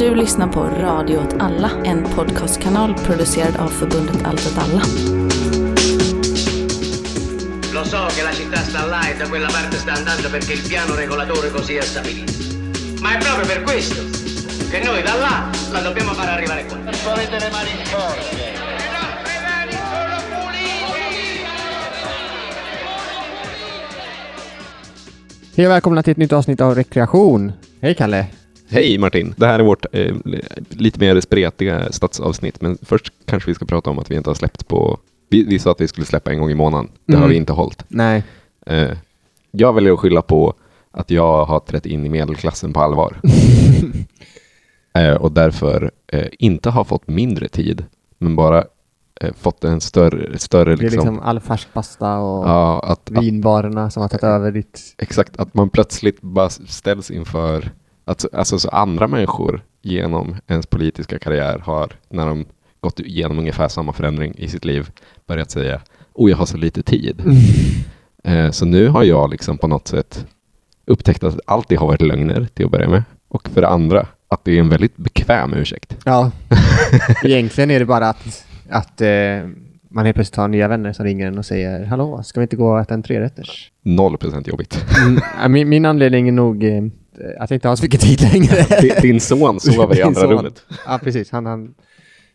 Du lyssnar på Radio åt alla, en podcastkanal producerad av förbundet Allt åt alla. Lo so che la città sta là e da quella parte sta andando perché il piano regolatore così ha stabilito. Ma è proprio per questo che noi da là la dobbiamo far arrivare qua. Avete le mani pulite! Hej och välkomna till ett nytt avsnitt av Rekreation. Hej Kalle! Hej Martin! Det här är vårt eh, lite mer spretiga stadsavsnitt, men först kanske vi ska prata om att vi inte har släppt på... Vi, vi sa att vi skulle släppa en gång i månaden. Det har Mm. vi inte hållit. Nej, Eh, jag väljer att skylla på att jag har trätt in i medelklassen på allvar. eh, och därför eh, inte har fått mindre tid, men bara eh, fått en större... större det är liksom, liksom all färsk pasta och ja, att, att, vinbarerna som har tagit över ditt... exakt, att man plötsligt bara ställs inför att alltså, så andra människor genom ens politiska karriär har, när de gått igenom ungefär samma förändring i sitt liv, börjat säga oh, jag har så lite tid. Eh, så nu har jag liksom på något sätt upptäckt att allt det har varit lögner till att börja med. Och för det andra, att det är en väldigt bekväm ursäkt. Ja, egentligen är det bara att, att eh, man helt plötsligt har nya vänner som ringer en och säger Hallå, ska vi inte gå och äta en trerätters? Noll procent jobbigt. Mm, min, min anledning är nog eh, att jag inte har så mycket tid längre. Din- Din son sover i andra son. rummet. Ja, precis. Han, han,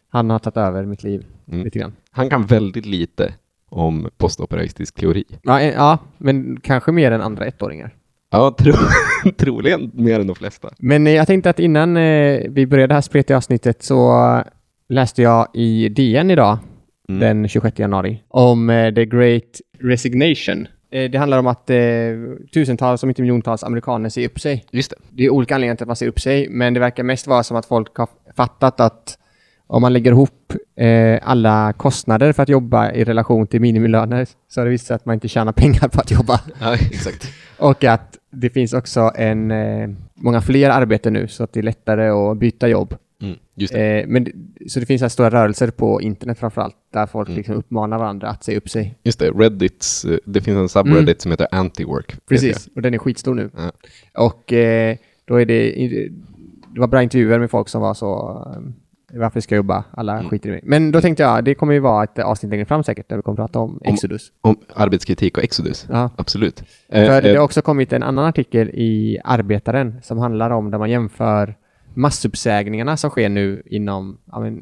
han har tagit över mitt liv Mm. lite grann. Han kan väldigt lite om postoperaistisk teori. Ja, eh, ja, men kanske mer än andra ettåringar. Ja, tro, troligen mer än de flesta. Men eh, jag tänkte att innan eh, vi började det här spretiga avsnittet så eh, läste jag i DN idag, Mm. den 26 januari, om eh, The Great Resignation. Eh, det handlar om att eh, tusentals, om inte miljontals, amerikaner ser upp sig. Just det. Det är olika anledningar till att man ser upp sig, men det verkar mest vara som att folk har fattat att om man lägger ihop eh, alla kostnader för att jobba i relation till minimilöner så har det visat sig att man inte tjänar pengar på att jobba. Ja, exakt. Och att det finns också en, eh, många fler arbeten nu så att det är lättare att byta jobb. Mm, det. Eh, men, det- så det finns här stora rörelser på internet framförallt där folk Mm. liksom uppmanar varandra att se upp sig. Just det. Reddits, eh, det finns en subreddit som heter Anti-Work. Precis, och den är skitstor nu. Ja. Och eh, då är det, det var bra intervjuer med folk som var så eh, varför ska jag jobba? Alla Mm. skiter i mig. Men då tänkte jag, det kommer ju vara ett avsnitt längre fram säkert där vi kommer prata om Exodus. Om arbetskritik och Exodus. Ja. Absolut. Eh, För det eh, har också kommit en annan artikel i Arbetaren som handlar om där man jämför massuppsägningarna som sker nu inom,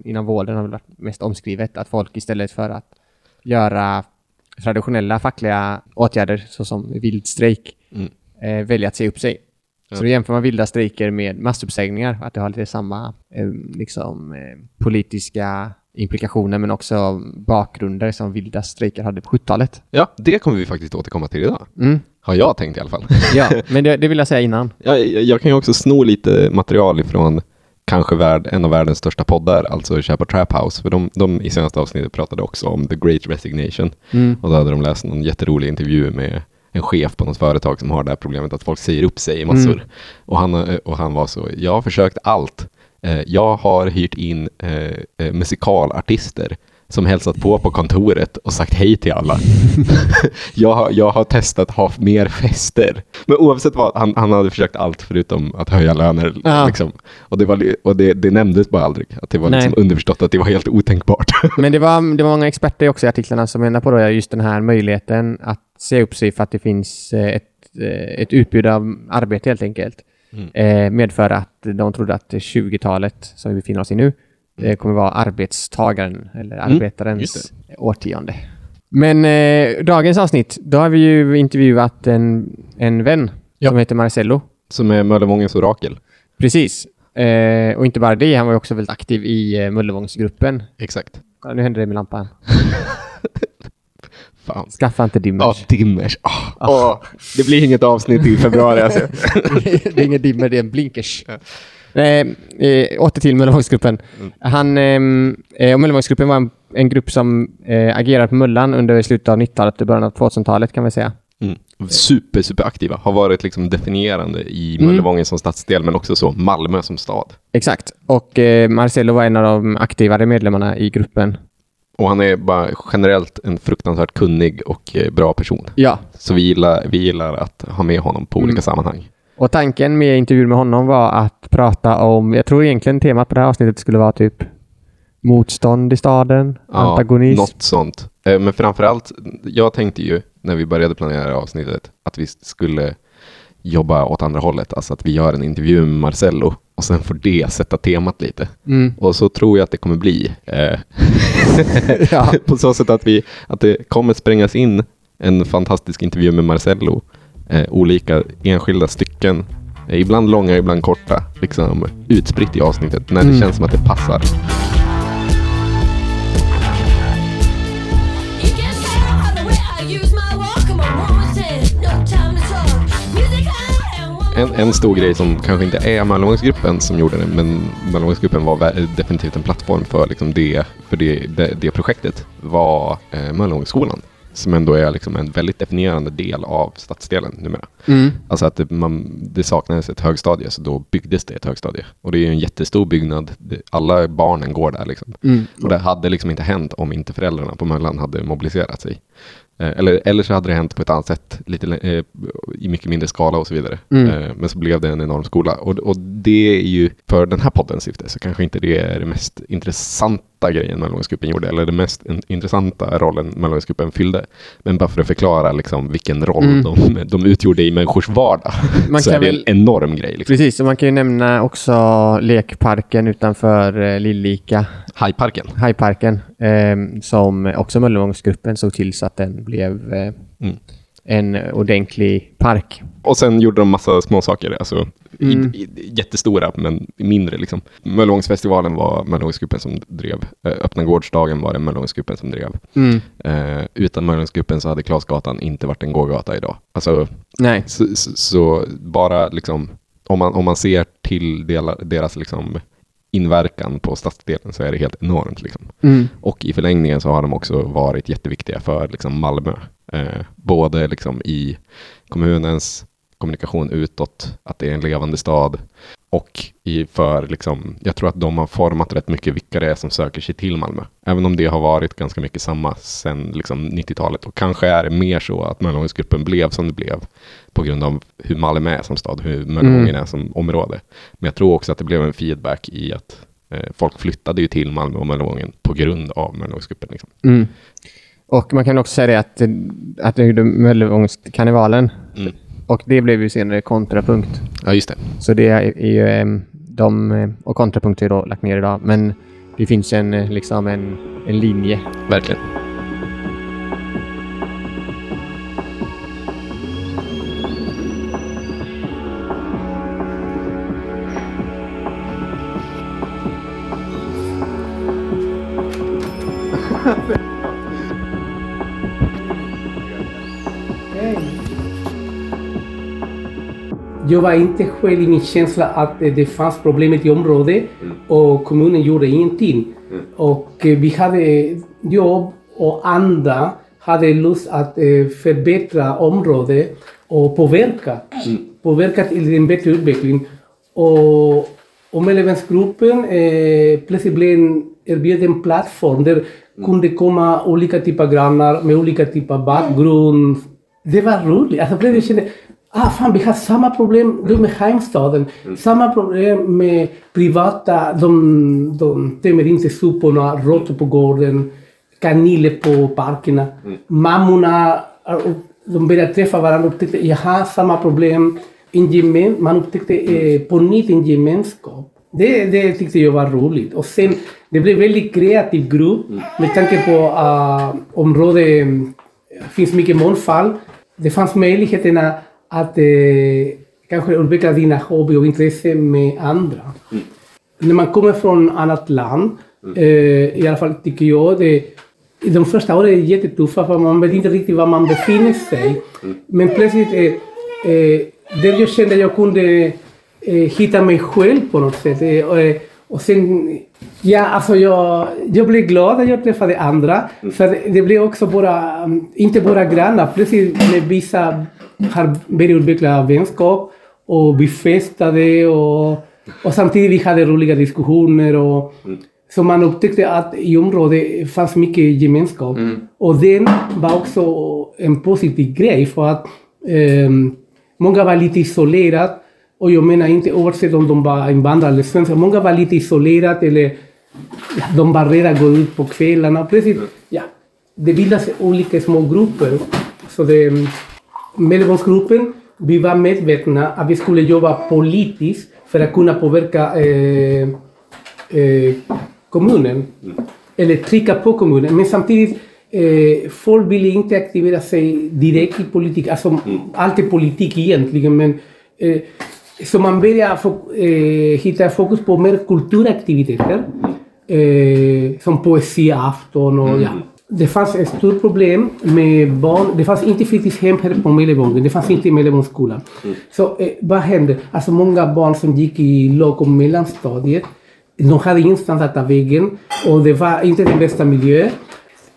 inom vården har varit mest omskrivet. Att folk istället för att göra traditionella fackliga åtgärder såsom vild strejk Mm. eh, väljer att se upp sig. Ja. Så då jämför man vilda strejker med massuppsägningar, att det har lite samma eh, liksom, eh, politiska implikationer men också bakgrunder som vilda strejker hade på 70-talet. ja, det kommer vi faktiskt återkomma till idag. Mm. Har jag tänkt i alla fall. Ja, men det, det vill jag säga innan. jag, jag kan ju också sno lite material ifrån kanske värld, en av världens största poddar, alltså Köpa Trap House. För de, de i senaste avsnittet pratade också om The Great Resignation. Mm. Och då hade de läst någon jätterolig intervju med en chef på något företag som har det här problemet att folk säger upp sig i massor. Mm. Och, han, och han var så, jag har försökt allt. Eh, Jag har hyrt in eh, eh, musikalartister som hälsat på på kontoret och sagt hej till alla. jag, har, jag har testat ha mer fester. Men oavsett vad, han, han hade försökt allt förutom att höja löner. Ja. Liksom. Och, det, var, och det, det nämndes bara aldrig. Att det var Nej. liksom underförstått att det var helt otänkbart. Men det var, det var många experter också i artiklarna som menar på då just den här möjligheten att se upp sig för att det finns ett, ett utbud av arbete helt enkelt. Mm. Eh, medför att de trodde att 20-talet som vi befinner oss i nu eh, kommer vara arbetstagaren eller Mm, arbetarens just årtionde. Men eh, dagens avsnitt, då har vi ju intervjuat en, en vän Ja. som heter Marcello. Som är Möllevångens orakel. Precis. Eh, och inte bara det, han var ju också väldigt aktiv i eh, Möllevångsgruppen. Exakt. Kolla, Nu händer det med lampan. Fan. Skaffa inte dimmers. Ja, dimmers. Ah, ah. Det blir inget avsnitt i februari alltså. det är ingen dimmer, det är en blinkers. Eh, eh, åter till Möllevångsgruppen. Han, ehm, eh, och Möllevångsgruppen var en, en grupp som eh, agerade på Möllan under slutet av 90-talet och början av 2000-talet kan man säga. Mm. Super, super aktiva. Har varit liksom definierande i Mm. Möllevången som stadsdel, men också så Malmö som stad. Exakt. Och eh, Marcelo var en av de aktivare medlemmarna i gruppen. Och han är bara generellt en fruktansvärt kunnig och eh, bra person. Ja, Så vi gillar, vi gillar att ha med honom på olika Mm. sammanhang. Och tanken med intervjun med honom var att prata om, jag tror egentligen temat på det här avsnittet skulle vara typ motstånd i staden, antagonism. något sånt. Eh, Men framförallt, jag tänkte ju när vi började planera det här avsnittet att vi skulle jobba åt andra hållet. Alltså att vi gör en intervju med Marcello och sen får det sätta temat lite. Mm. Och så tror jag att det kommer bli. Eh, Ja. På så sätt att, vi, att det kommer sprängas in en fantastisk intervju med Marcello. Eh, olika enskilda stycken. Eh, ibland långa, ibland korta. Liksom utspritt i avsnittet när det Mm. känns som att det passar. En, en stor grej som kanske inte är Mellangångsgruppen som gjorde det, men Mellangångsgruppen var definitivt en plattform för, liksom det, för det, det, det projektet, var eh, Mellangångsskolan. Som ändå är liksom en väldigt definierande del av stadsdelen numera. Mm. Alltså att det, man, det saknades ett högstadie, så då byggdes det ett högstadie. Och det är en jättestor byggnad. Alla barnen går där liksom. Mm. Och det hade liksom inte hänt om inte föräldrarna på Möllan hade mobiliserat sig. Eh, eller, eller så hade det hänt på ett annat sätt, lite, eh, i mycket mindre skala och så vidare. Mm. Eh, men så blev det en enorm skola. Och, och det är ju, för den här poddens syfte, så kanske inte det är det mest intressanta grejen Mellangångsgruppen gjorde, eller den mest in, intressanta rollen Mellangångsgruppen fyllde. Men bara för att förklara liksom vilken roll Mm. de, de utgjorde i människors vardag, Man så är det väl- en enorm grej. Liksom. Precis, och man kan ju nämna också lekparken utanför Lillika, Hajparken. Hajparken, som också Möllevångsgruppen såg till så att den blev eh, Mm. en ordentlig park. Och sen gjorde de massa små saker, alltså Mm. i, i, jättestora men mindre liksom. Möllevångsfestivalen var Möllevångsgruppen som drev. Eh, Öppna gårdsdagen var det Möllevångsgruppen som drev. Mm. Eh, utan Möllevångsgruppen så hade Klasgatan inte varit en gågata idag. Alltså, Nej. så, så, så bara liksom, om man, om man ser till delar, deras liksom inverkan på stadsdelen så är det helt enormt. Liksom. Mm. Och i förlängningen så har de också varit jätteviktiga för liksom, Malmö. Eh, både liksom, i kommunens kommunikation utåt, att det är en levande stad. Och i för, liksom, jag tror att de har format rätt mycket vilka det är som söker sig till Malmö. Även om det har varit ganska mycket samma sedan liksom, 90-talet. Och kanske är det mer så att Möllevångsgruppen blev som det blev på grund av hur Malmö är som stad, hur Möllevången Mm. är som område. Men jag tror också att det blev en feedback i att eh, folk flyttade ju till Malmö och Möllevången på grund av Möllevångsgruppen. Liksom. Mm. Och man kan också säga det att, att Möllevångskarnevalen. Mm. Och det blev ju senare kontrapunkt. Ja, just det. Så det är är ju em, de, eh, och kontrapunkt är då lagt ner idag. Men det finns en, eh, liksom en, en linje. Verkligen. Jag var inte själv i min känsla att eh, det fanns problem i området och kommunen gjorde ingenting. Och eh, vi hade, jag och andra hade lust att eh, förbättra området och påverka, påverka till en bättre utveckling. Och, och Mellevensgruppen eh, plötsligt blev en erbjuden plattform där kunde komma olika typer av grannar med olika typer av bakgrund. Det var roligt. Alltså kände ah, fan, vi har samma problem då med Heimstaden. Samma problem med privata, de, de tömmer inte soporna, råttor på gården, kaniner på parkerna. Mammorna, eh, de började träffa varandra och upptäckte, jag har samma problem. En gemen, man upptäckte eh, på nytt en gemenskap. Det, det tyckte jag var roligt. Och sen, det blev en väldigt kreativ grupp med tanke på uh, området finns mycket mångfald. Det fanns möjligheterna att eh, kanske utveckla dina hobby och intresse med andra. När man kommer från annat land, eh, i alla fall tycker jag det, i de första åren är det jättetuffa för man vet inte riktigt var man befinner sig. Men plötsligt, eh, eh, där jag kände att jag kunde eh, hitta mig själv på något sätt. Eh, och, eh, och sen, ja alltså jag, jag blev glad att jag träffade andra. För det blev också bara, mm, inte bara grannar, plötsligt blev vissa har börjat utveckla vänskap och vi festade och, och samtidigt vi hade roliga diskussioner. Och, Så man upptäckte att i området fanns mycket gemenskap. Och den var också en positiv grej för att ehm, många var lite isolerade Och jag menar inte oavsett om de var invandrare eller svenskar. Många var lite isolerade eller de var rädda att gå ut på kvällarna. Plötsligt, ja, det bildas olika små grupper. Så det, Mellebomsgruppen, vi var medvetna att vi skulle jobba politiskt för att kunna påverka eh, eh, kommunen. Eller trycka på kommunen. Men samtidigt, eh, folk ville inte aktivera sig direkt i politik. Alltså, allt är politik egentligen. Men, eh, så man började fo- eh, hitta fokus på mer kulturaktiviteter. Eh, som poesiafton och ja. Det fanns ett stort problem med barn. Det fanns inte fritidshem här på Mellebongen. Det fanns inte i Mellebonskolan. Så eh, vad hände? Alltså många barn som gick i låg och mellanstadiet. De hade ingenstans att ta vägen och det var inte den bästa miljön.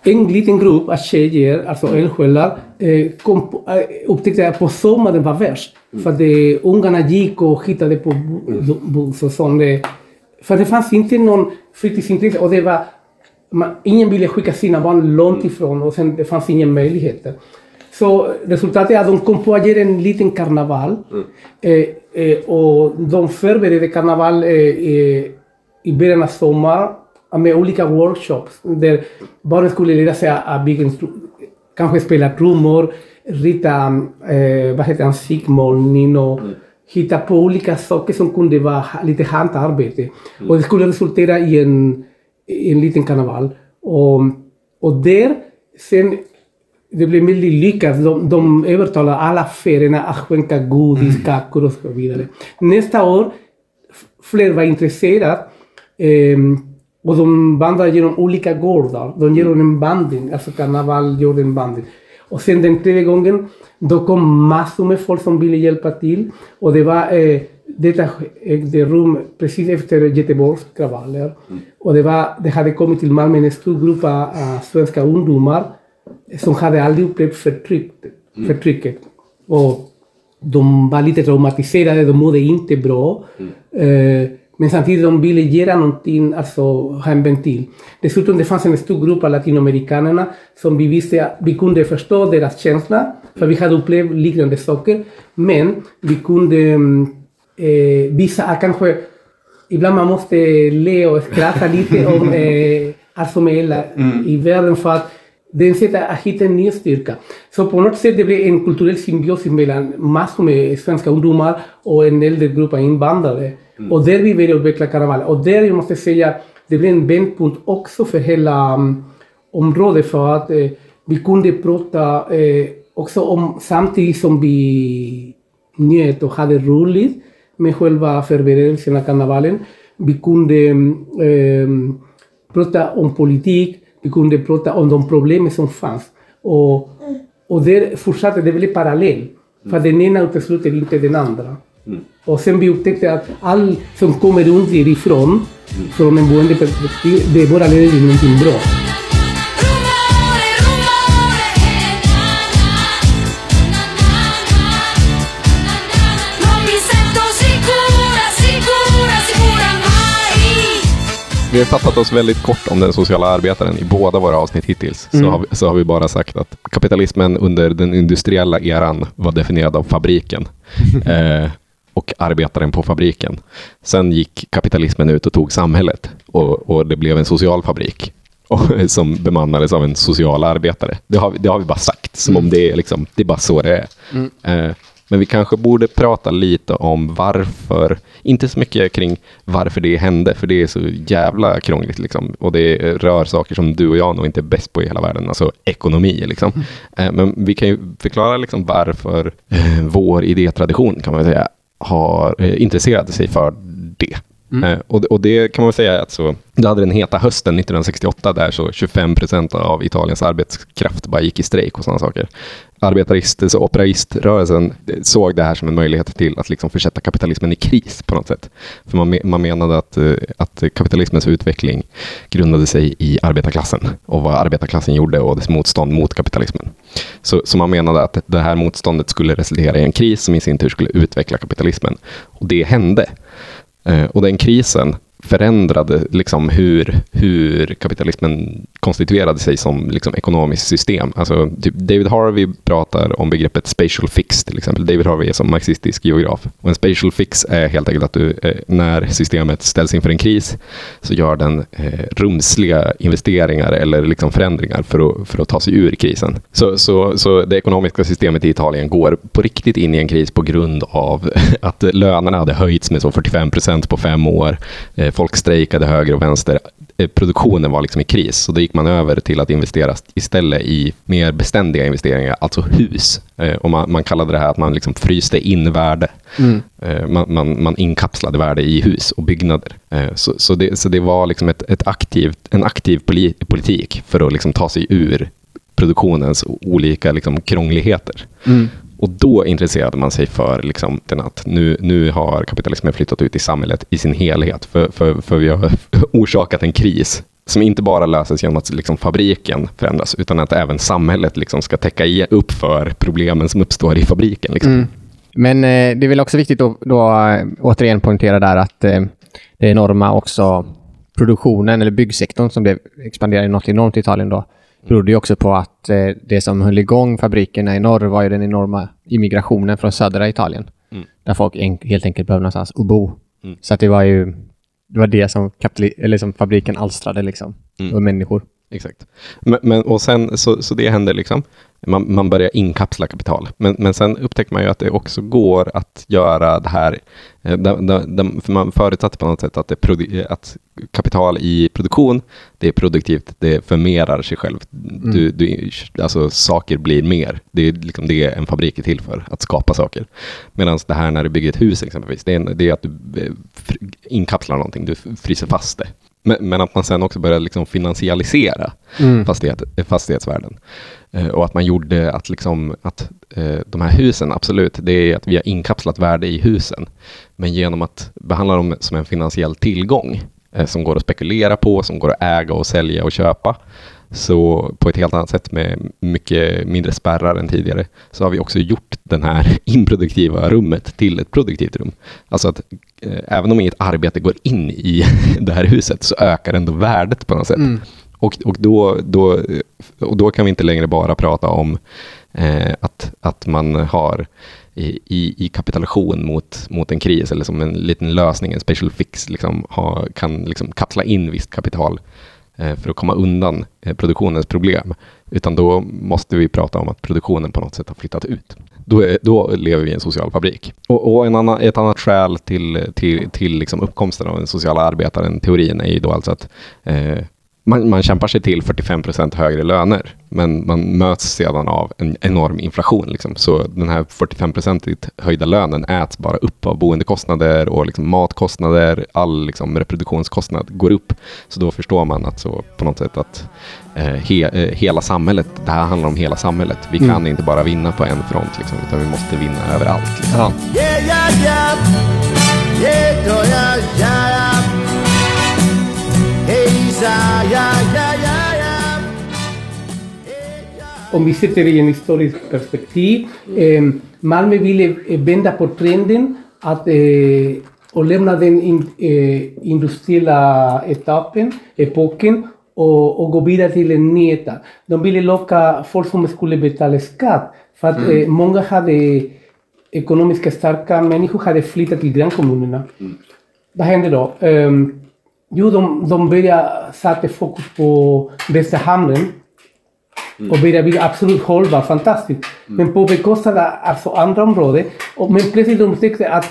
En liten grupp av tjejer, alltså eldsjälar, eh, kom på- eh, upptäckte att på sommaren var värst. För att eh, ungarna gick och hittade på bu- buss och sånt. eh. För det fanns inte någon fritidsintresse och det var man, ingen ville skicka sina barn långt ifrån och sen det fanns inga möjligheter. Så resultatet är att de kom på att göra en liten karneval. Eh, eh, och de förberedde karneval eh, i början av sommaren med olika workshops där barnen skulle lära sig att bygga kanske spela trummor, rita eh, vad heter ansiktsmålning och hitta på olika saker som kunde vara lite handarbete. Och det skulle resultera i en, i en liten karneval. Och, och där, sen, det blev väldigt lyckat. De, de övertalade alla affärerna att skänka godis, kakor och så vidare. Nästa år, fler var intresserade. ehm, och de vandrade genom olika gårdar. De gjorde en banding, alltså karneval gjorde en banding. Och sen den tredje gången, då kom massor med folk som ville hjälpa till. Och det var, eh, detta ägde rum precis efter Göteborgs kravaller. Och det, var, det hade kommit till Malmö en stor grupp av svenska ungdomar som hade aldrig upplevt förtryck, förtrycket. Och de var lite traumatiserade, de mådde inte bra. Eh, men samtidigt de ville göra någonting, alltså ha en ventil. Dessutom det fanns en stor grupp av latinamerikanerna som vi visste att vi kunde förstå deras känsla, för vi hade upplevt liknande saker. Men vi kunde mm, eh, visa att kanske ibland man måste le och skratta lite om eh, är illa i världen för att det är ett sätt att hitta en ny styrka. Så på något sätt det blev en kulturell symbiosis mellan massor med svenska ungdomar och en äldre grupp av invandrare. Och där vi började utveckla karneval. Och där jag måste säga, det blev en vändpunkt också för hela um, området för att eh, vi kunde prata eh, också om, samtidigt som vi njöt och hade roligt med själva förberedelsen av karnevalen. Vi kunde eh, prata om politik, vi kunde prata om de problem som fanns. Och, och där fortsatte det väldigt parallellt. För den ena utesluter inte den andra. Och sen vi upptäckte att allt som kommer underifrån, från en boendeperspektiv, det bara leder till någonting bra. Vi har fattat oss väldigt kort om den sociala arbetaren i båda våra avsnitt hittills. Så, har vi, så har vi bara sagt att kapitalismen under den industriella eran var definierad av fabriken. eh, och arbetaren på fabriken. Sen gick kapitalismen ut och tog samhället. Och, och det blev en social fabrik. Och, som bemannades av en social arbetare. Det har, det har vi bara sagt. Som om det är, liksom, det är bara så det är. Eh, men vi kanske borde prata lite om varför, inte så mycket kring varför det hände, för det är så jävla krångligt. Liksom. Och det rör saker som du och jag nog inte är bäst på i hela världen, alltså ekonomi. Liksom. Eh, Men vi kan ju förklara liksom varför eh, vår idétradition, kan man säga, har eh, intresserat sig för det. Mm. Eh, och, det- och det kan man väl säga att så, du hade den heta hösten 1968 där så 25 procent av Italiens arbetskraft bara gick i strejk och sådana saker. Arbetarist, så operaiströrelsen eh, såg det här som en möjlighet till att liksom försätta kapitalismen i kris på något sätt. För man, man menade att, eh, att kapitalismens utveckling grundade sig i arbetarklassen och vad arbetarklassen gjorde och dess motstånd mot kapitalismen. Så, så man menade att det här motståndet skulle resultera i en kris som i sin tur skulle utveckla kapitalismen. Och det hände. Eh, och den krisen förändrade liksom hur, hur kapitalismen konstituerade sig som liksom ekonomiskt system. Alltså, typ David Harvey pratar om begreppet spatial fix till exempel. David Harvey är som marxistisk geograf. Och en spatial fix är helt enkelt att du, eh, när systemet ställs inför en kris så gör den eh, rumsliga investeringar eller liksom förändringar för att, för att ta sig ur krisen. Så, så, så det ekonomiska systemet i Italien går på riktigt in i en kris på grund av att lönerna hade höjts med så 45 procent på fem år. Eh, Folk strejkade höger och vänster. Eh, Produktionen var liksom i kris, så då gick man över till att investera istället i mer beständiga investeringar, alltså hus. Eh, Och man, man kallade det här att man liksom fryste in värde. Eh, Man, man, man inkapslade värde i hus och byggnader. Eh, Så, så, det, så det var liksom ett, ett aktivt, en aktiv poli, politik för att liksom ta sig ur produktionens olika liksom krångligheter. Och då intresserade man sig för liksom, den att nu, nu har kapitalismen flyttat ut i samhället i sin helhet. För, för, för vi har orsakat en kris som inte bara löses genom att liksom, fabriken förändras, utan att även samhället liksom, ska täcka i- upp för problemen som uppstår i fabriken. Liksom. Mm. Men eh, det är väl också viktigt att då, eh, återigen poängtera där att eh, det enorma också produktionen eller byggsektorn som det expanderade något enormt i Italien då berodde ju också på att eh, det som höll igång fabrikerna i norr var ju den enorma immigrationen från södra Italien. Där folk en, helt enkelt behövde någonstans att bo. Så att det var ju det, var det som, eller som fabriken alstrade liksom. Och människor. Exakt. Men, men, och sen, så, så det händer liksom. Man, man börjar inkapsla kapital. Men, men sen upptäcker man ju att det också går att göra det här. eh, Da, da, da, för man förutsatte på något sätt att, det produ, att kapital i produktion, det är produktivt, det förmerar sig själv. Du, du, alltså saker blir mer. Det är liksom det en fabrik är till för, att skapa saker. Medan det här när du bygger ett hus exempelvis, det är, en, det är att du eh, inkapslar någonting, du fryser fast det. Men, men att man sen också började liksom finansialisera fastighet, eh, fastighetsvärden. Eh, och att man gjorde att, liksom, att eh, de här husen, absolut, det är att vi har inkapslat värde i husen. Men genom att behandla dem som en finansiell tillgång eh, som går att spekulera på, som går att äga och sälja och köpa. Så på ett helt annat sätt med mycket mindre spärrar än tidigare så har vi också gjort den här improduktiva rummet till ett produktivt rum. Alltså att eh, även om inget arbete går in i det här huset så ökar ändå värdet på något sätt. Och, och, då, då, och då kan vi inte längre bara prata om eh, att, att man har i, i, i kapitulation mot, mot en kris eller som en liten lösning, en special fix, liksom, ha, kan liksom kapsla in visst kapital Eh, för att komma undan eh, produktionens problem. Utan då måste vi prata om att produktionen på något sätt har flyttat ut. Då, är, då lever vi i en social fabrik. Och, och en annan, ett annat skäl till, till, till liksom uppkomsten av den sociala arbetaren-teorin är ju då alltså att eh, man, man kämpar sig till 45 procent högre löner, men man möts sedan av en enorm inflation. Liksom. Så den här 45 procentigt höjda lönen äts bara upp av boendekostnader och liksom matkostnader. All liksom, reproduktionskostnad går upp. Så då förstår man att så på något sätt att eh, he, eh, hela samhället, det här handlar om hela samhället. Vi kan inte bara vinna på en front, liksom, utan vi måste vinna överallt. Liksom. Ja. Om vi sätter det i en historisk perspektiv. Eh, Malmö ville vända på trenden att, eh, och lämna den in, eh, industriella etappen, epoken och, och gå vidare till en ny etapp. De ville locka folk som skulle betala skatt för att eh, många hade ekonomiskt starka människor hade flyttat till grannkommunerna. Vad hände då? Um, jo, de, de började sätta fokus på Västra hamnen och började bli absolut hållbar, fantastiskt. Men på bekostnad av alltså andra områden. Och, men plötsligt de upptäckte att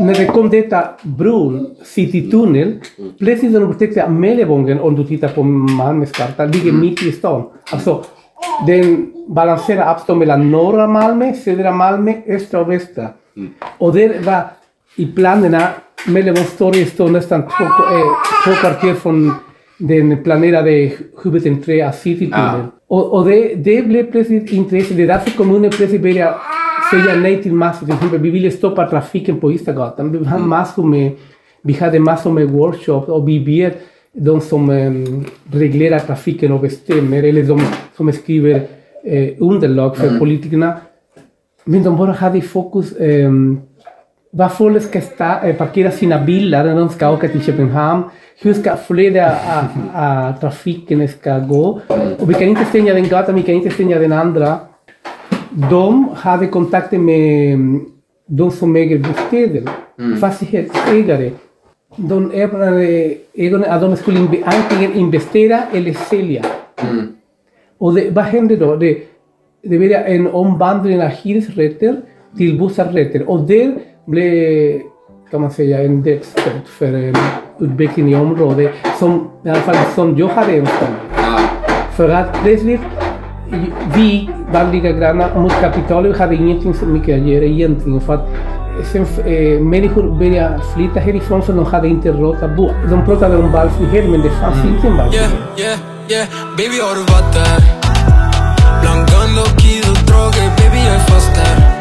när det kom detta bron, Citytunnel, plötsligt de upptäckte att Mellevången, om du tittar på Malmös karta, ligger mitt i stan. Alltså, den balanserar avstånd mellan norra Malmö, södra Malmö, östra och västra. Och det var i planerna, Mellevångstorget står nästan två, eh, två kvarter från den planerade huvudentréen av Citytunneln. Och, och det, det blev plötsligt intresse. Det är därför kommunen plötsligt började säga nej till massor. Till exempel, vi ville stoppa trafiken på Ystadgatan. Vi hade massor med, vi hade massor med workshops och vi vet de som um, reglerar trafiken och bestämmer eller de som skriver eh, underlag för politikerna. Men de bara hade fokus um, var folk ska sta, eh, parkera sina bilar när de ska åka till Köpenhamn. Hur ska flödet av, trafiken ska gå. Och vi kan inte stänga den gatan, vi kan inte stänga den andra. De hade kontakter med mm, de som äger bostäder, fastighetsägare. De öppnade ögonen att de skulle antingen investera eller sälja. Och det, vad hände då? Det, det blev en omvandling av hyresrätter till bostadsrätter. Och det blev, kan man säga, en dödsstöt för en utveckling i området som, i alla fall som jag hade önskat mig. För att plötsligt, vi vanliga grannar mot kapitalet hade ingenting så mycket att göra egentligen. För att sen, eh, människor började flytta härifrån för de hade inte råd att bo. De pratade om valfrihet men det fanns inte en valfrihet. Yeah, yeah, yeah Baby har du varit där? Bland gun, och droger Baby jag är fast där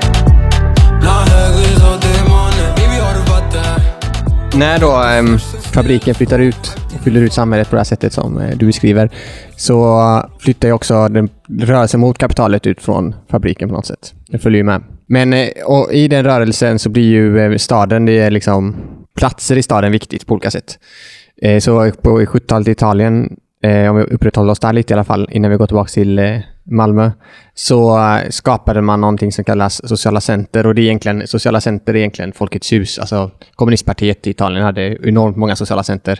När då ehm, fabriken flyttar ut och fyller ut samhället på det här sättet som eh, du beskriver så flyttar ju också den rörelsen mot kapitalet ut från fabriken på något sätt. Det följer ju med. Men eh, och i den rörelsen så blir ju eh, staden, det är liksom platser i staden viktigt på olika sätt. Eh, så på 70-talet i Italien, eh, om vi upprätthåller oss där lite i alla fall, innan vi går tillbaka till Malmö, så eh, skapade man någonting som kallas sociala center. Och det är egentligen, sociala center är egentligen Folkets hus. Alltså kommunistpartiet i Italien hade enormt många sociala center.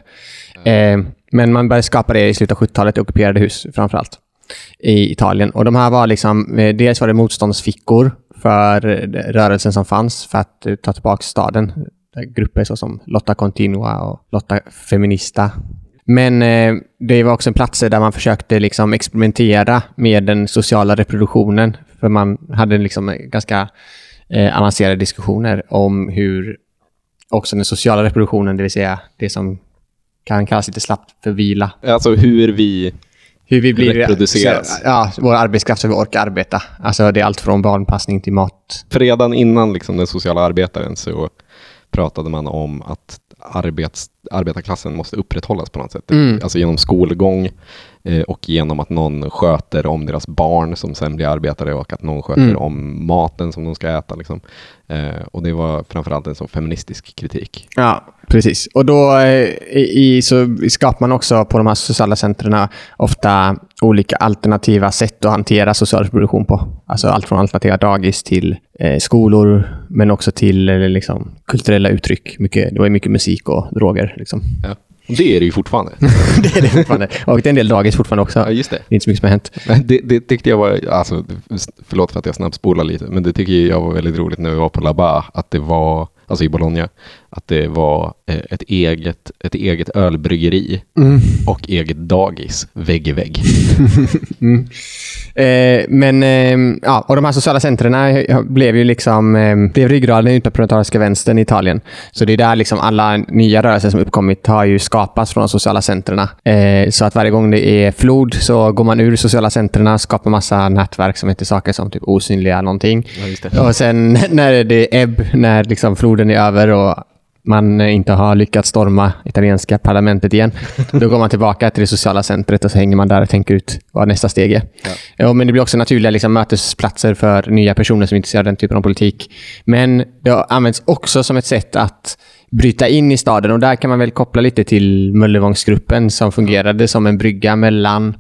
Eh, men man började skapa det i slutet av 70-talet i ockuperade hus framför allt i Italien. Och de här var liksom, eh, dels var det motståndsfickor för rörelsen som fanns för att eh, ta tillbaka staden. Grupper såsom Lotta Continua och Lotta Feminista. Men eh, det var också en platser där man försökte liksom experimentera med den sociala reproduktionen. För man hade liksom ganska eh, avancerade diskussioner om hur också den sociala reproduktionen, det vill säga det som kan kallas lite slappt för vila, Alltså hur vi... hur vi blir... Reproduceras. Ja, vår arbetskraft så vi orkar arbeta. Alltså det är allt från barnpassning till mat. För redan innan liksom, den sociala arbetaren så pratade man om att arbets, arbetarklassen måste upprätthållas på något sätt. Mm. Alltså genom skolgång eh, och genom att någon sköter om deras barn som sen blir arbetare och att någon sköter Mm. om maten som de ska äta. Liksom. Eh, och det var framförallt en sån feministisk kritik. Ja, precis. Och då eh, i, i, så skapar man också på de här sociala centren ofta olika alternativa sätt att hantera social reproduktion på. Alltså allt från alternativa dagis till eh, skolor, men också till eh, liksom, kulturella uttryck. Mycket, det var mycket musik och droger. Liksom. Ja. Och det är det ju fortfarande. det är det fortfarande. Och det är en del dagis fortfarande också. ja, just det. Det är inte så mycket som har hänt. Men det, det tyckte jag var, alltså, förlåt för att jag snabbspolar lite, men det tycker jag var väldigt roligt när vi var på Labat, att det var, alltså i Bologna, att det var eh, ett eget, ett eget ölbryggeri och eget dagis vägg i vägg. Eh, men, eh, ja, och de här sociala centren blev ju liksom, eh, blev ryggraden i parlamentariska vänstern i Italien. Så det är där liksom alla nya rörelser som uppkommit har ju skapats från de sociala centren. Eh, så att varje gång det är flod så går man ur sociala centren, skapar massa nätverk som heter saker som typ osynliga någonting. Ja. Och sen när det är ebb, när liksom floden är över och man eh, inte har lyckats storma italienska parlamentet igen. Då går man tillbaka till det sociala centret och så hänger man där och tänker ut vad nästa steg är. Ja. men det blir också naturliga liksom, mötesplatser för nya personer som är intresserade av den typen av politik. Men det har använts också som ett sätt att bryta in i staden och där kan man väl koppla lite till Möllevångsgruppen som fungerade som en brygga mellan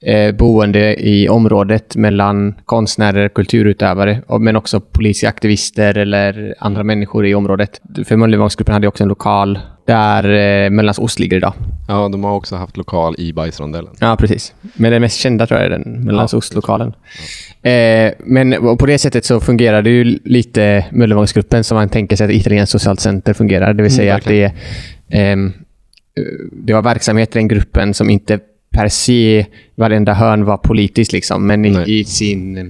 eh, boende i området mellan konstnärer, kulturutövare, men också politiska aktivister eller andra människor i området. För Möllevångsgruppen hade också en lokal där eh, Mellansost ligger idag. Ja, de har också haft lokal i Bajsrondellen. Ja, precis. Men den mest kända tror jag är den Mellansost-lokalen. Eh, men på det sättet så fungerar det ju lite Möllevångsgruppen som man tänker sig att italienskt socialt center fungerar. Det vill säga att det är ehm, eh, det var verksamhet i den gruppen som inte per se varenda hörn var politiskt, liksom, men i, Nej. i sin eh,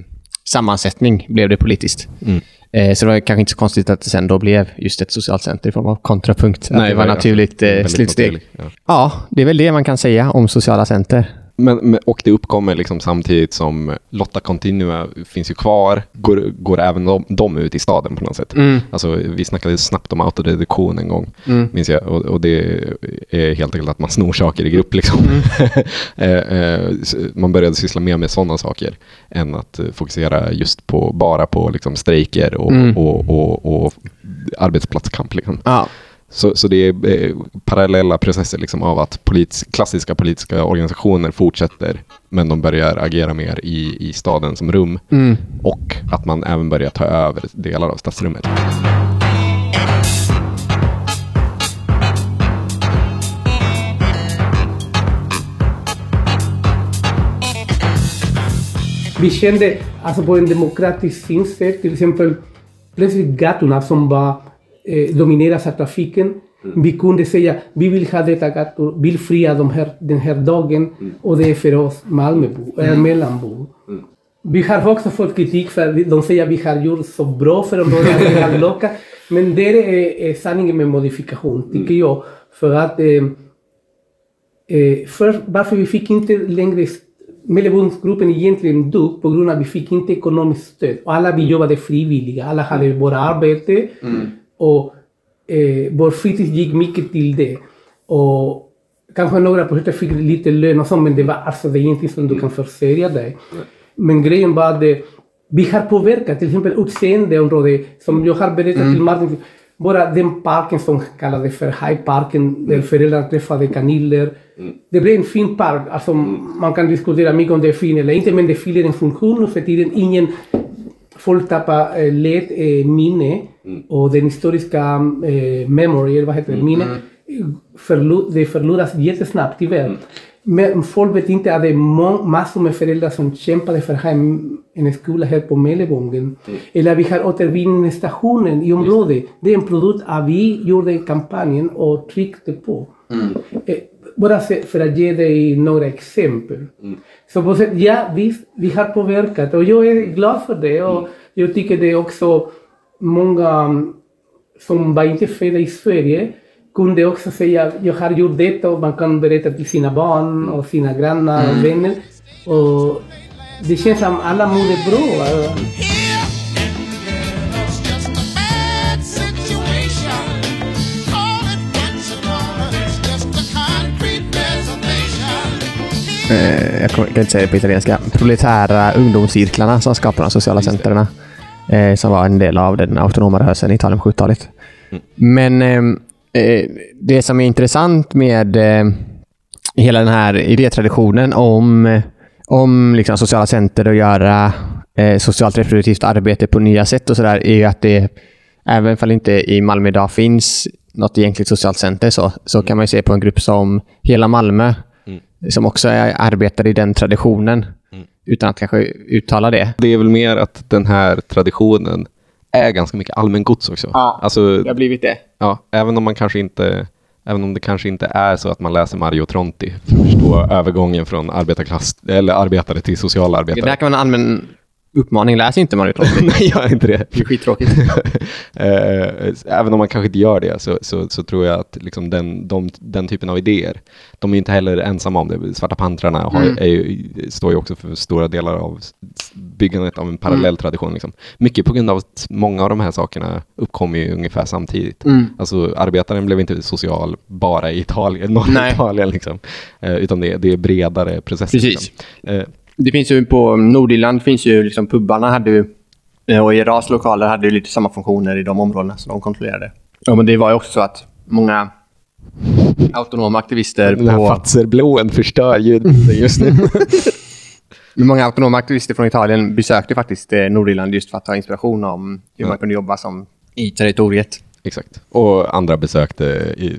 sammansättning blev det politiskt. Mm. Eh, så det var kanske inte så konstigt att det sen då blev just ett socialt center i form av kontrapunkt. att det var verkligen. naturligt eh, Väldigt slutsteg. ja. Ja, det är väl det man kan säga om sociala center. Men, och det uppkommer liksom samtidigt som Lotta Continua finns ju kvar, går, går även de, de ut i staden på något sätt. Mm. Alltså, vi snackade snabbt om autodeduktion en gång, Mm. minns jag. Och, och det är helt enkelt att man snor saker i grupp. Liksom. Eh, eh, s- man började syssla mer med sådana saker än att eh, fokusera just på, bara på liksom, strejker och, Mm. och, och, och arbetsplatskamp. Liksom. Ja. Så, så det är eh, parallella processer liksom av att politis klassiska politiska organisationer fortsätter, men de börjar agera mer i, i staden som rum. Mm. Och att man även börjar ta över delar av stadsrummet. Vi kände alltså på en demokratisk synsätt, till exempel plötsligt gatorna som var eh, domineras av trafiken. Vi kunde säga vi vill ha detta gator, bilfria de här, den här dagen och det är för oss Malmöbor, eller mellanbor. Vi har också fått kritik för att de säger att vi har gjort så bra för att vi har lockat. Men det är, är sanningen med modifikation, tycker jag. För att eh, eh, för, varför vi fick inte längre Mellebundsgruppen egentligen dog på grund av att vi fick inte ekonomiskt stöd. Och alla vi jobbade frivilliga, alla hade våra arbete och eh, vår fritid gick mycket till det. Och kanske några projekt fick lite lön och så, men det var alltså det är ingenting som du kan försörja dig. Men grejen var att eh, vi har påverkat, till exempel utseendeområde, som jag har berättat till Martin, bara den parken som kallades för Hajparken, där föräldrar träffade kaniner. Det blev en fin park, alltså man kan diskutera mycket om det är fin eller inte, men det fyller en funktion nu för tiden. Ingen folk tappar eh, lätt eh, minne och den historiska eh, memory, eller vad heter det, minne, eh, förlo- det förloras jättesnabbt tyvärr. Men folk vet inte att det är massor med föräldrar som kämpade för att ha en, en skola här på Mellebongen. Eller vi har återvinningsstationen i området. Det är en produkt att vi gjorde kampanjen och tryckte på. Eh, bara för att ge dig några exempel. Så på sätt, ja visst, vi har påverkat och jag är glad för det. Och jag tycker det är också många mm, som var inte födda i Sverige kunde också säga jag har gjort detta och man kan berätta till sina barn och sina grannar och vänner. Och det känns som alla mådde bra. eh, jag kan inte säga det på italienska, proletära ungdomscirklarna som skapade de sociala centrerna. Eh, som var en del av den autonoma rörelsen i Italien på 70-talet. Men eh, eh, det som är intressant med eh, hela den här idétraditionen om, eh, om liksom sociala center och göra eh, socialt reproduktivt arbete på nya sätt och sådär är ju att det, även om inte i Malmö idag finns något egentligt socialt center så, så kan man ju se på en grupp som Hela Malmö som också är, arbetar i den traditionen utan att kanske uttala det. Det är väl mer att den här traditionen är ganska mycket allmängods också. Ja, alltså, Det har blivit det. ja, även om man kanske inte Även om det kanske inte är så att man läser Mario Tronti för att förstå övergången från arbetarklass, eller arbetare till sociala Det arbetare. där kan vara en allmän uppmaning. Läs inte Mario Tronti. Nej, gör inte det. Det är skittråkigt. Eh, Även om man kanske inte gör det så, så, så tror jag att liksom den, de, den typen av idéer, de är inte heller ensamma om det. Svarta pantrarna har, Mm. ju, står ju också för stora delar av byggandet av en parallell Mm. tradition. Liksom. Mycket på grund av att många av de här sakerna uppkom ju ungefär samtidigt. Mm. Alltså arbetaren blev inte social bara i Italien, norra. Italien, liksom. Eh, utan det, det är bredare processer. Precis. Liksom. Det finns ju på Nordirland finns ju liksom pubbarna hade ju eh, och Iras lokaler hade ju lite samma funktioner i de områdena som de kontrollerade. Ja, men det var ju också så att många autonoma aktivister den här på... Fatzerblåen förstör ju just nu. Många autonoma aktivister från Italien besökte faktiskt eh, Nordirland just för att ta inspiration om hur man kunde jobba som i territoriet. Exakt. Och andra besökte i,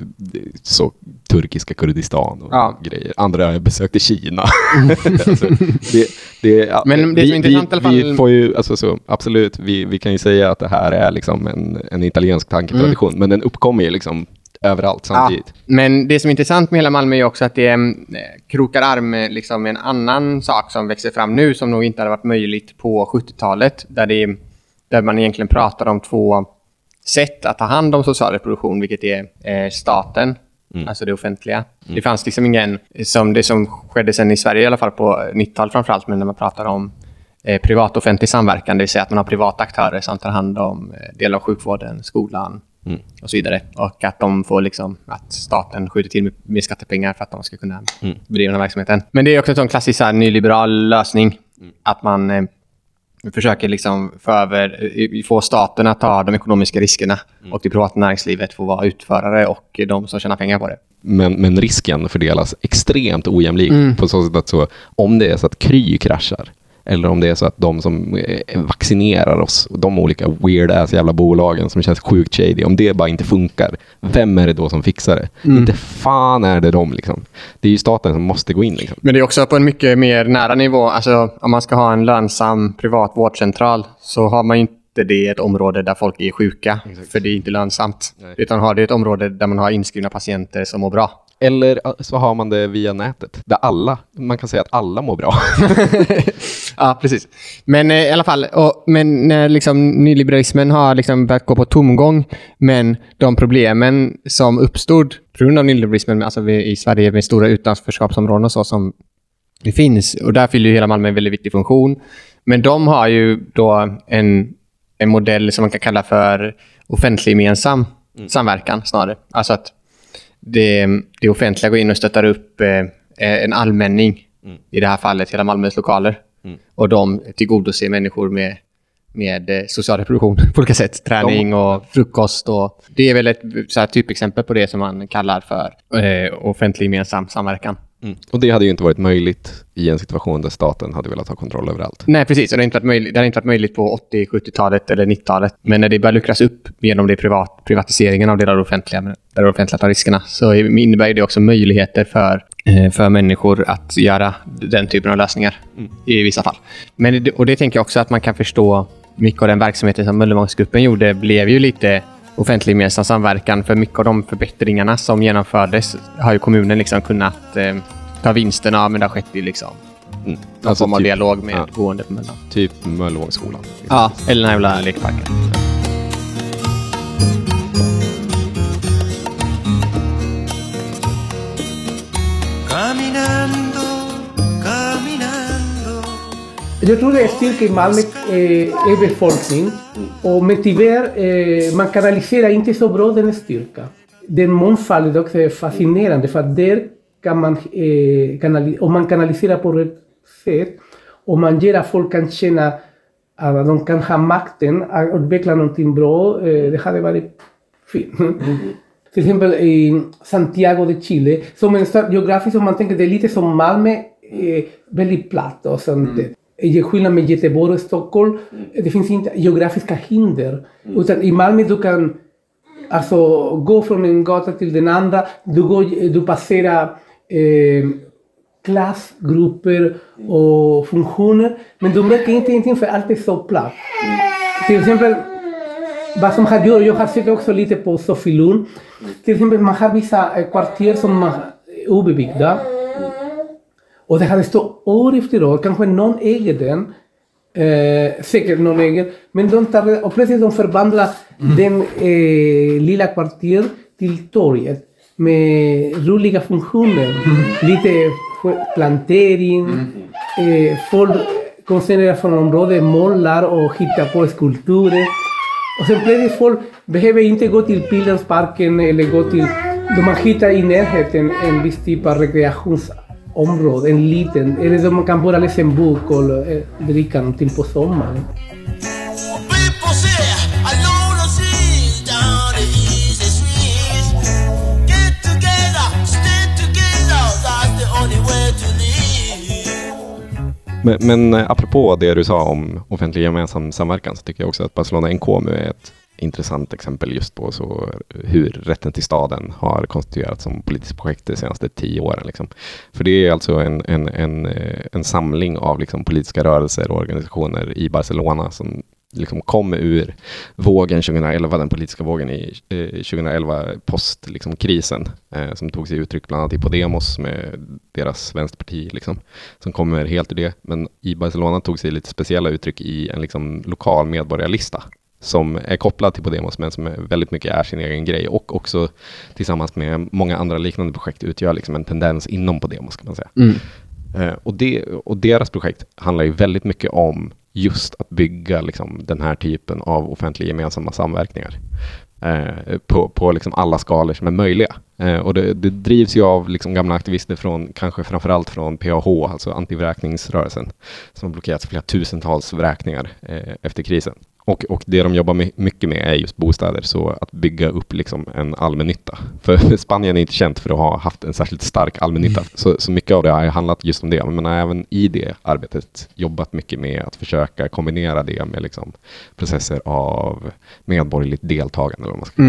så, turkiska Kurdistan och Ja. grejer. Andra besökte Kina. alltså, det, det, ja, Men det vi, vi, i alla fall- Vi får ju, alltså, så, absolut, vi, vi kan ju säga att det här är liksom en, en italiensk tanketradition, men den uppkommer ju liksom överallt samtidigt. Ja, men det som är intressant med hela Malmö är också att det eh, krokar arm med liksom en annan sak som växer fram nu som nog inte hade varit möjligt på 70-talet. Där, det, där man egentligen pratar om två sätt att ta hand om social reproduktion, vilket är eh, staten alltså det offentliga. Det fanns liksom ingen, som det som skedde sen i Sverige i alla fall på 90-talet framförallt, men när man pratar om eh, privat-offentlig samverkan, det vill säga att man har privata aktörer som tar hand om eh, delar av sjukvården, skolan och så vidare. Och att de får liksom, att staten skjuter till med, med skattepengar för att de ska kunna bedriva den här verksamheten. Men det är också en sån klassisk här, nyliberal lösning, att man eh, försöker liksom få, över, eh, få staten att ta de ekonomiska riskerna och det privata näringslivet får vara utförare och de som tjänar pengar på det. Men, men risken fördelas extremt ojämlikt på så sätt att så, om det är så att Kry kraschar eller om det är så att de som eh, vaccinerar oss, de olika weird ass jävla bolagen som känns sjukt shady, om det bara inte funkar, vem är det då som fixar det? Inte fan är det de liksom. Det är ju staten som måste gå in liksom. Men det är också på en mycket mer nära nivå. Alltså, om man ska ha en lönsam privat vårdcentral så har man inte det i ett område där folk är sjuka. För det är inte lönsamt. Utan har det ett område där man har inskrivna patienter som mår bra. Eller eh, så har man det via nätet, där alla, man kan säga att alla mår bra. ja, precis. Men eh, i alla fall, och, men när liksom nyliberalismen har liksom börjat gå på tomgång, men de problemen som uppstod på grund av nyliberalismen, alltså vi, i Sverige med stora utanförskapsområden och så som det finns, och där fyller ju hela Malmö en väldigt viktig funktion. Men de har ju då en, en modell som man kan kalla för offentlig-gemensam samverkan snarare. Alltså att det, det offentliga går in och stöttar upp eh, en allmänning, i det här fallet hela Malmös lokaler. Och de tillgodoser människor med, med eh, social reproduktion på olika sätt. Träning och frukost. Och, det är väl ett så här, typexempel på det som man kallar för eh, offentlig gemensam samverkan. Och det hade ju inte varit möjligt i en situation där staten hade velat ha kontroll över allt. Nej, precis. Och Det har inte varit möjligt, det har inte varit möjligt på 80-, 70-talet eller 90-talet. Men när det börjar luckras upp genom det privat, privatiseringen av delar av det offentliga, där det offentliga tar riskerna, så innebär det också möjligheter för, eh, för människor att göra den typen av lösningar i vissa fall. Men, och det tänker jag också att man kan förstå mycket av den verksamheten som Möllevångsgruppen gjorde blev ju lite offentlig gemensam samverkan. För mycket av de förbättringarna som genomfördes har ju kommunen liksom kunnat eh, ta vinsten av, men det har skett i liksom, Mm. någon form av typ, dialog med ja, boende på Möllan. typ Möllevångsskolan. Ja, eller den här jävla lekparken. Jag tror det är styrka i Malmö eh, befolkning. Och men tyvärr, eh, man kanaliserar inte så bra den styrka. Den mångfalden också är fascinerande för att där kan man, eh, kanali- om man kanaliserar på rätt sätt och man ger att folk kan känna att de kan ha makten att utveckla någonting bra, eh, det hade varit fint. Till exempel i Santiago de Chile, som en stad geografiskt om man tänker det är lite som Malmö, eh, väldigt platt och sånt. Mm. Skillnad med Göteborg och Stockholm, det finns inte geografiska hinder. Utan i Malmö du kan alltså gå från en gata till den andra, du, går, du passerar eh, klassgrupper och funktioner, men du märker inte någonting för allt är så platt. Till exempel, vad som har gjort, jag har sett också lite på Sofielund, till exempel man har vissa eh, kvarter som är obebyggda. Och det hade stått år efter år, kanske någon äger den, eh, säkert någon äger, men de tar, och plötsligt de förvandlar den eh, lilla kvarter till torget med roliga funktioner. Lite sk- plantering, eh, folk, konstnärer från området målar och hittar på skulpturer. Och sen plötsligt folk behöver inte gå till Pildammsparken eller gå till... Man hittar i närheten en viss typ av område, en liten. Eller då man kan bara läsa liksom en bok och eh, dricka någonting på sommaren. Men, men eh, apropå det du sa om offentlig gemensam samverkan så tycker jag också att Barcelona NKMU är ett intressant exempel just på så hur rätten till staden har konstituerats som politiskt projekt de senaste tio åren. Liksom. För det är alltså en, en, en, eh, en samling av liksom politiska rörelser och organisationer i Barcelona som liksom kom ur vågen 2011, den politiska vågen i eh, 2011, postkrisen, liksom, eh, som tog sig uttryck bland annat i Podemos med deras vänsterparti, liksom, som kommer helt ur det. Men i Barcelona tog sig lite speciella uttryck i en liksom, lokal medborgarlista som är kopplad till Podemos men som väldigt mycket är sin egen grej och också tillsammans med många andra liknande projekt utgör liksom en tendens inom Podemos kan man säga. Mm. Eh, och, det, och deras projekt handlar ju väldigt mycket om just att bygga liksom, den här typen av offentliga gemensamma samverkningar eh, på, på liksom alla skalor som är möjliga. Eh, och det, det drivs ju av liksom gamla aktivister från, kanske framförallt från PAH, alltså antivräkningsrörelsen, som har blockerat flera tusentals vräkningar efter krisen. Och, och det de jobbar my- mycket med är just bostäder, så att bygga upp liksom en allmännytta. För Spanien är inte känt för att ha haft en särskilt stark allmännytta, så, så mycket av det har handlat just om det. Men även i det arbetet jobbat mycket med att försöka kombinera det med liksom processer av medborgerligt deltagande. Eller vad man ska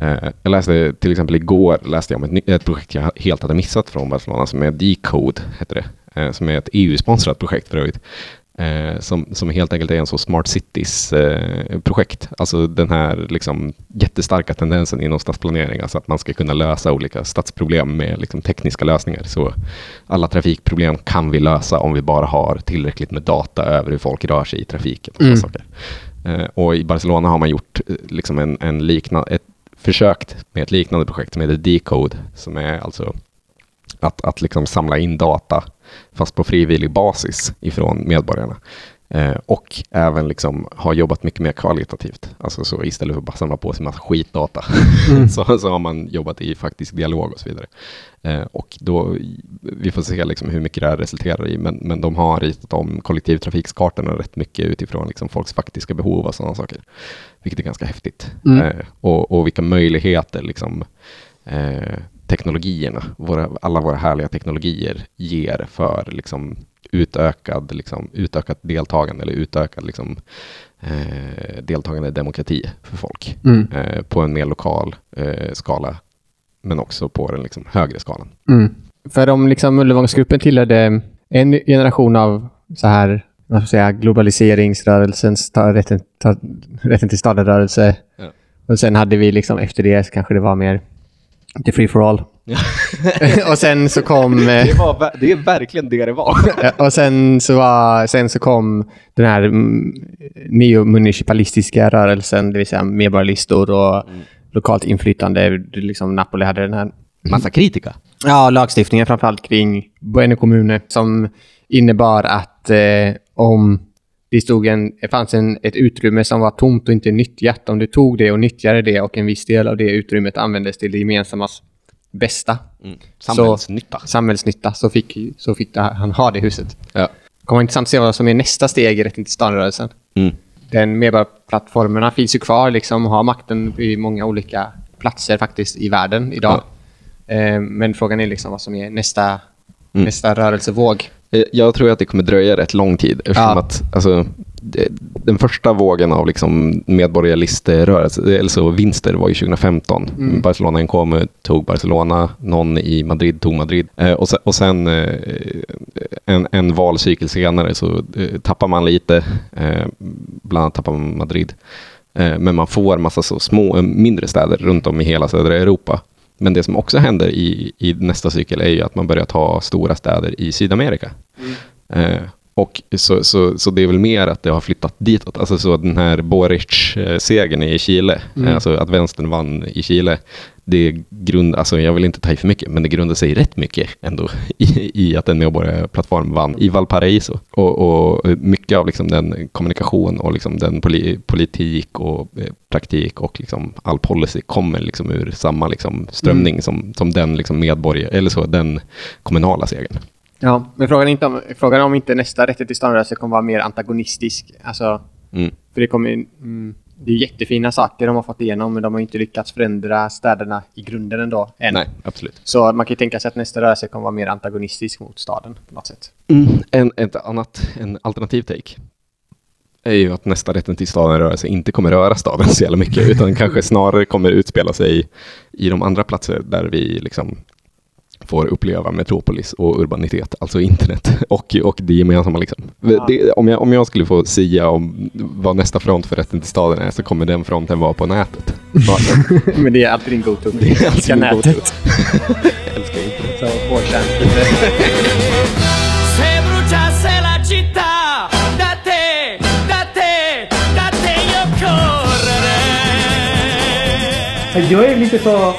det. Eh, Jag läste till exempel igår läste jag om ett, ett projekt jag helt hade missat från Barcelona som är Decode, heter det. Eh, Som är ett EU-sponsrat projekt för övrigt. Eh, som, som helt enkelt är en så smart cities-projekt. alltså den här liksom, jättestarka tendensen inom stadsplanering, alltså att man ska kunna lösa olika stadsproblem med liksom, tekniska lösningar. Så alla trafikproblem kan vi lösa om vi bara har tillräckligt med data över hur folk rör sig i trafiken. Och, saker. Eh, och i Barcelona har man gjort eh, liksom en, en liknande, ett försökt med ett liknande projekt som heter Decode, som är alltså att, att liksom samla in data, fast på frivillig basis, ifrån medborgarna. Eh, och även liksom har jobbat mycket mer kvalitativt. Alltså så istället för att bara samla på sig massa skitdata, så, så har man jobbat i faktisk dialog och så vidare. Eh, och då, vi får se liksom hur mycket det här resulterar i, men, men de har ritat om kollektivtrafikskartorna rätt mycket utifrån liksom folks faktiska behov och sådana saker. Vilket är ganska häftigt. Mm. Eh, och, och vilka möjligheter liksom, eh, teknologierna, våra, alla våra härliga teknologier ger för liksom, utökad, liksom, utökat deltagande eller utökad liksom, eh, deltagande i demokrati för folk Mm. eh, på en mer lokal eh, skala men också på den liksom, högre skalan. Mm. För om liksom Möllevångsgruppen tillhörde en generation av så här, vad ska säga, globaliseringsrörelsens ta, rätten, ta, rätten till staden-rörelse. Ja. Och sen hade vi liksom efter det kanske det var mer the free for all. och sen så kom... eh, Det, var, ver- det är verkligen det det var. Och sen så, var, sen så kom den här mm, neomunicipalistiska rörelsen, det vill säga medborgarlistor och lokalt inflytande. Det är Liksom Napoli hade den här Massa kritika. ja, lagstiftningen framförallt kring Bueno Kommune som innebar att eh, om det stod en, det fanns en, ett utrymme som var tomt och inte nyttjat, om du tog det och nyttjade det och en viss del av det utrymmet användes till det gemensammas bästa, Samhällsnytta. samhällsnytta, så fick, så fick han ha det huset. Ja. Kommer intressant att se vad som är nästa steg i rätten till stan-rörelsen. Mm. Den medborgarplattformarna finns ju kvar liksom och har makten i många olika platser faktiskt i världen idag. Eh, men frågan är liksom vad som är nästa, nästa rörelsevåg. Eh, Jag tror att det kommer dröja rätt lång tid eftersom Ja. att alltså, den första vågen av liksom medborgarlisterörelse, eller så vinster var ju 2015. Barcelona Nkomo tog Barcelona, någon i Madrid tog Madrid. Eh, och sen, och sen eh, en, en valcykel senare så eh, tappar man lite, eh, bland annat tappar man Madrid. Men man får massa så små, mindre städer runt om i hela södra Europa. Men det som också händer i, i nästa cykel är ju att man börjar ta stora städer i Sydamerika. Eh, och så, så, så det är väl mer att det har flyttat ditåt. Alltså så den här Boric-segern i Chile, eh, alltså att vänstern vann i Chile, det grund, alltså jag vill inte ta i för mycket, men det grundar sig rätt mycket ändå i, i att en medborgarplattform vann i Valparaiso. Och, och mycket av liksom den kommunikation och liksom den poli, politik och eh, praktik och liksom all policy kommer liksom ur samma liksom strömning som, som den liksom medborgare, eller så, den kommunala segern. Ja, men frågan är, inte om, frågan om inte nästa rätten till stan-rörelse kommer vara mer antagonistisk. Alltså, Mm. för det kommer mm, det är jättefina saker de har fått igenom, men de har inte lyckats förändra städerna i grunden ändå. Än. Nej, absolut. Så man kan ju tänka sig att nästa rörelse kommer vara mer antagonistisk mot staden på något sätt. En, ett annat, en alternativ take är ju att nästa rätten till staden rörelse inte kommer röra staden så jävla mycket, utan kanske snarare kommer utspela sig i de andra platser där vi liksom får uppleva metropolis och urbanitet, alltså internet och, och det gemensamma. Liksom. Det, om, jag, om jag skulle få säga om vad nästa front för rätten till staden är så kommer den fronten vara på nätet. men det är alltid din go-to. Det är alltid min go-to. älskar internet. Så 4chan. Se bruciasse la città da te, da te, da te io corro Jag är lite så...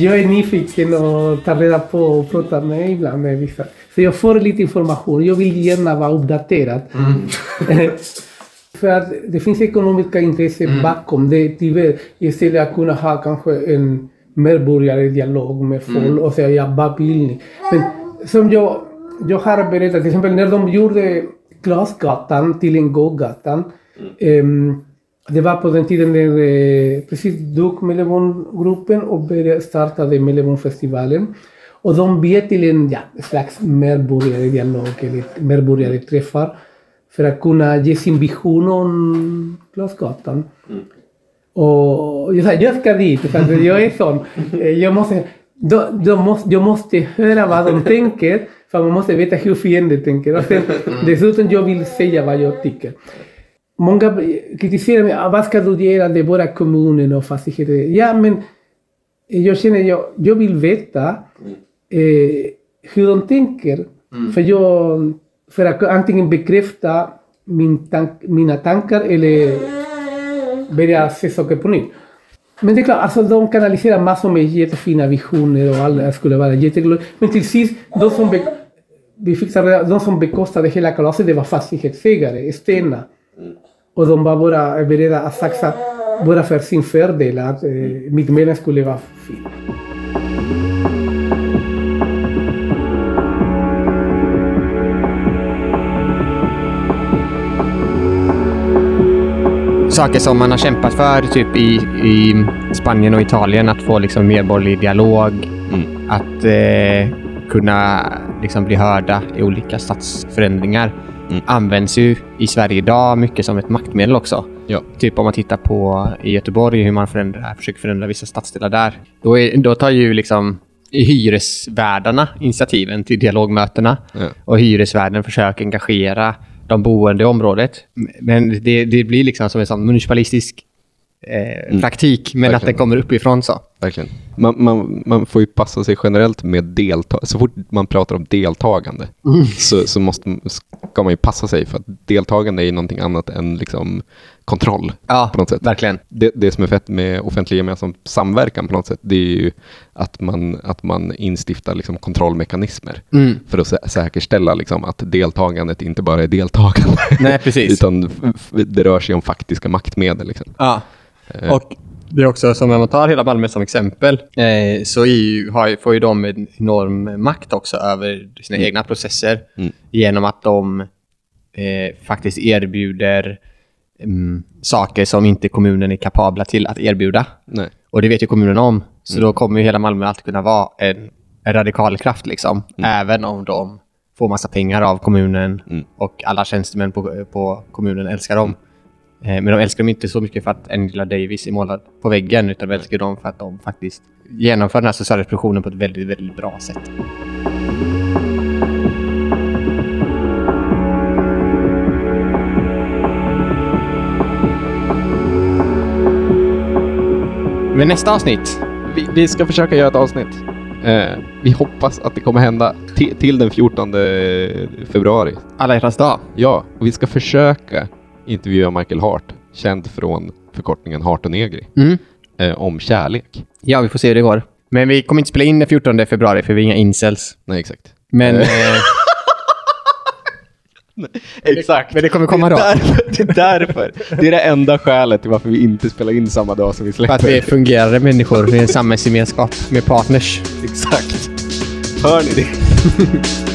Jag är nyfiken och tar reda på och pratar med ibland med vissa. Så jag får lite information. Jag vill gärna vara uppdaterad. För att det finns ekonomiska intressen bakom det. Tyvärr, istället att kunna ha kanske en medborgardialog med folk och säga ja, vad vill ni? Men som jag, jag har berättat, till exempel när de gjorde Glasgatan till en gågatan. ehm, det var på den tiden när eh, precis dog Mellebongruppen och började startade Mellebongfestivalen. Och de bjöd till en ja, slags medborgardialog eller medborgarträffar för att kunna ge sin vision om Glasgatan. Och jag sa, jag ska dit, för att jag är sån. Jag måste, då, då måste, jag måste höra vad de tänker, för man måste veta hur fienden tänker. Och sen, dessutom jag vill säga vad jag tycker. Många kritiserar mig, "Ah, vad ska du göra, det är bara kommunen och fastigheter. Ja, men jag känner, jag, jag vill veta eh, hur de tänker. För, jag, för att antingen bekräfta min tank, mina tankar eller börja se saker på nytt. Men det är klart, alltså, de kanaliserar massor med jättefina visioner och alla skulle vara jätteglada. Men till sist, de som, be, vi fick de som bekostade hela kalaset, det var fastighetsägare, Stena. Och de var bara beredda att satsa bara för sin fördel, att eh, mittmedlen skulle vara fin. Saker som man har kämpat för typ i, i Spanien och Italien. Att få liksom medborgerlig dialog. Att eh, kunna liksom bli hörda i olika statsförändringar. Används ju i Sverige idag mycket som ett maktmedel också. Ja. Typ om man tittar på i Göteborg hur man förändrar, försöker förändra vissa stadsdelar där. Då, är, då tar ju liksom hyresvärdarna initiativen till dialogmötena. Ja. Och hyresvärden försöker engagera de boende i området. Men det, det blir liksom som en sån municipalistisk eh, praktik, men att Verkligen. det kommer uppifrån så. Verkligen. Man, man, man får ju passa sig generellt med deltagande. Så fort man pratar om deltagande så, så måste, ska man ju passa sig för att deltagande är ju någonting annat än liksom kontroll Ja, på något sätt. verkligen. Det, det som är fett med offentlig gemensam samverkan på något sätt, det är ju att man, att man instiftar liksom kontrollmekanismer Mm. för att sä- säkerställa liksom att deltagandet inte bara är deltagande. Nej, precis. utan det rör sig om faktiska maktmedel. Liksom. Ja. Och det är också som om man tar hela Malmö som exempel eh, så ju, har, får ju de en enorm makt också över sina egna processer Mm. genom att de eh, faktiskt erbjuder mm, saker som inte kommunen är kapabla till att erbjuda. Nej. Och det vet ju kommunen om. Så då kommer ju hela Malmö alltid kunna vara en, en radikal kraft liksom. Även om de får massa pengar av kommunen och alla tjänstemän på, på kommunen älskar dem. Eh, Men de älskar dem inte så mycket för att Angela Davis är målad på väggen utan de älskar dem för att de faktiskt genomför den här sociala repressionen på ett väldigt, väldigt bra sätt. Men nästa avsnitt. Vi, vi ska försöka göra ett avsnitt. Eh, vi hoppas att det kommer hända ti- till den 14 februari. Alla hjärtans dag. Ja, och vi ska försöka intervjua Michael Hart, känd från förkortningen Hart och Negri, Mm. eh, om kärlek. Ja, vi får se hur det går. Men vi kommer inte spela in den 14 februari för vi är inga incels. Nej, exakt. Men, eh, Exakt. men det kommer komma då. Det är, därför, det är därför. Det är det enda skälet till varför vi inte spelar in samma dag som vi För släpper. att vi är fungerande människor i en samhällsgemenskap med partners. Exakt. Hör ni det?